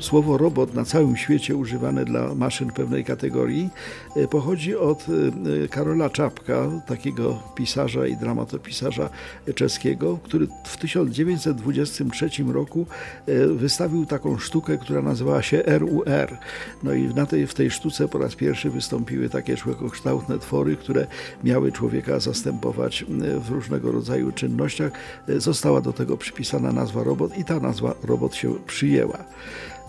Słowo robot na całym świecie używane dla maszyn pewnej kategorii e, pochodzi od e, Karola Czapka, takiego pisarza i dramatopisarza czeskiego, który w 1923 roku e, wystawił taką sztukę, która nazywała się RUR. No i na tej, w tej sztuce po raz pierwszy wystąpiły takie człowiekokształtne twory, które miały człowieka zastępować w różnego rodzaju czynnościach. Została do tego przypisana nazwa robot i ta nazwa robot się przyjęła.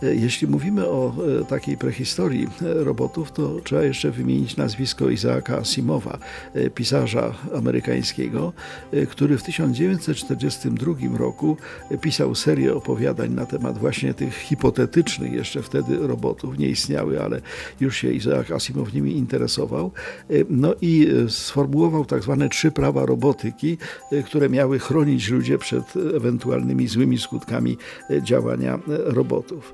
Jeśli mówimy o e, takiej prehistorii e, robotów, to trzeba jeszcze wymienić nazwisko Izaaka Asimowa, e, pisarza amerykańskiego, który w 1942 roku pisał serię opowiadań na temat właśnie tych hipotetycznych jeszcze wtedy robotów. Nie istniały, ale już się Izaak Asimow nimi interesował. No i sformułował tak zwane trzy prawa robotyki, które miały chronić ludzie przed ewentualnymi złymi skutkami działania robotów.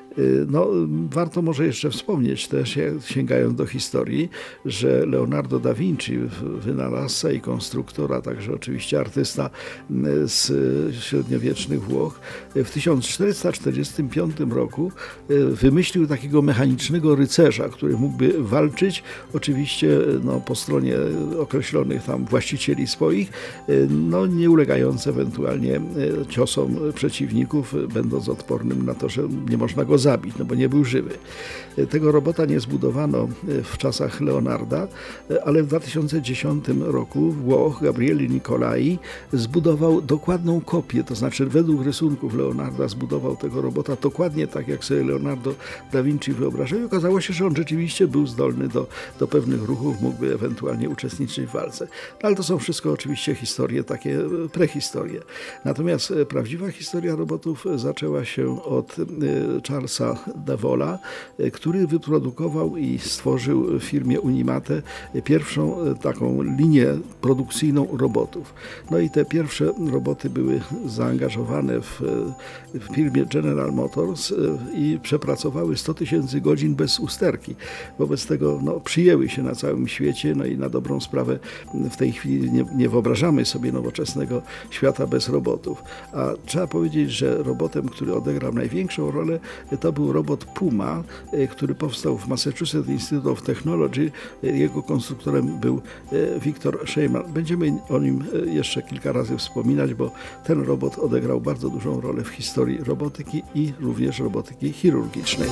no, warto może jeszcze wspomnieć też, sięgając do historii, że Leonardo da Vinci, wynalazca i konstruktora, także oczywiście artysta y, z średniowiecznych Włoch, w 1445 roku y, wymyślił takiego mechanicznego rycerza, który mógłby walczyć, oczywiście no, po stronie określonych tam właścicieli swoich, no, nie ulegając ewentualnie ciosom przeciwników, będąc odpornym na to, że nie można go zabić, no bo nie był żywy. Tego robota nie zbudowano e, w czasach Leonarda, e, ale w 2010 roku Włoch Gabriele Nicolai zbudował dokładną kopię, to znaczy według rysunków Leonarda zbudował tego robota dokładnie tak, jak sobie Leonardo da Vinci wyobrażał i okazało się, że on rzeczywiście był zdolny do, do pewnych ruchów, mógłby ewentualnie uczestniczyć w walce. No, ale to są wszystko oczywiście historie, takie e, prehistorie. Natomiast prawdziwa historia robotów zaczęła się od Charlesa Charlesa Devola, e, który wyprodukował i stworzył w firmie Unimate pierwszą e, taką linię produkcyjną robotów. No i te pierwsze roboty były zaangażowane w, e, w firmie General Motors i przepracowały 100 tysięcy godzin bez usterki. Wobec tego no, przyjęły się na całym świecie, no i na dobrą sprawę w tej chwili nie, nie wyobrażamy sobie nowoczesnego świata bez robotów. A trzeba powiedzieć, że robotem, który odegrał największą rolę, to był robot Puma, e, który powstał w Massachusetts Institute of Technology. E, jego konstruktorem był e, Victor Sheyman. Będziemy o nim jeszcze kilka razy wspominać, bo ten robot odegrał bardzo dużą rolę w historii robotyki i również robotyki chirurgicznej.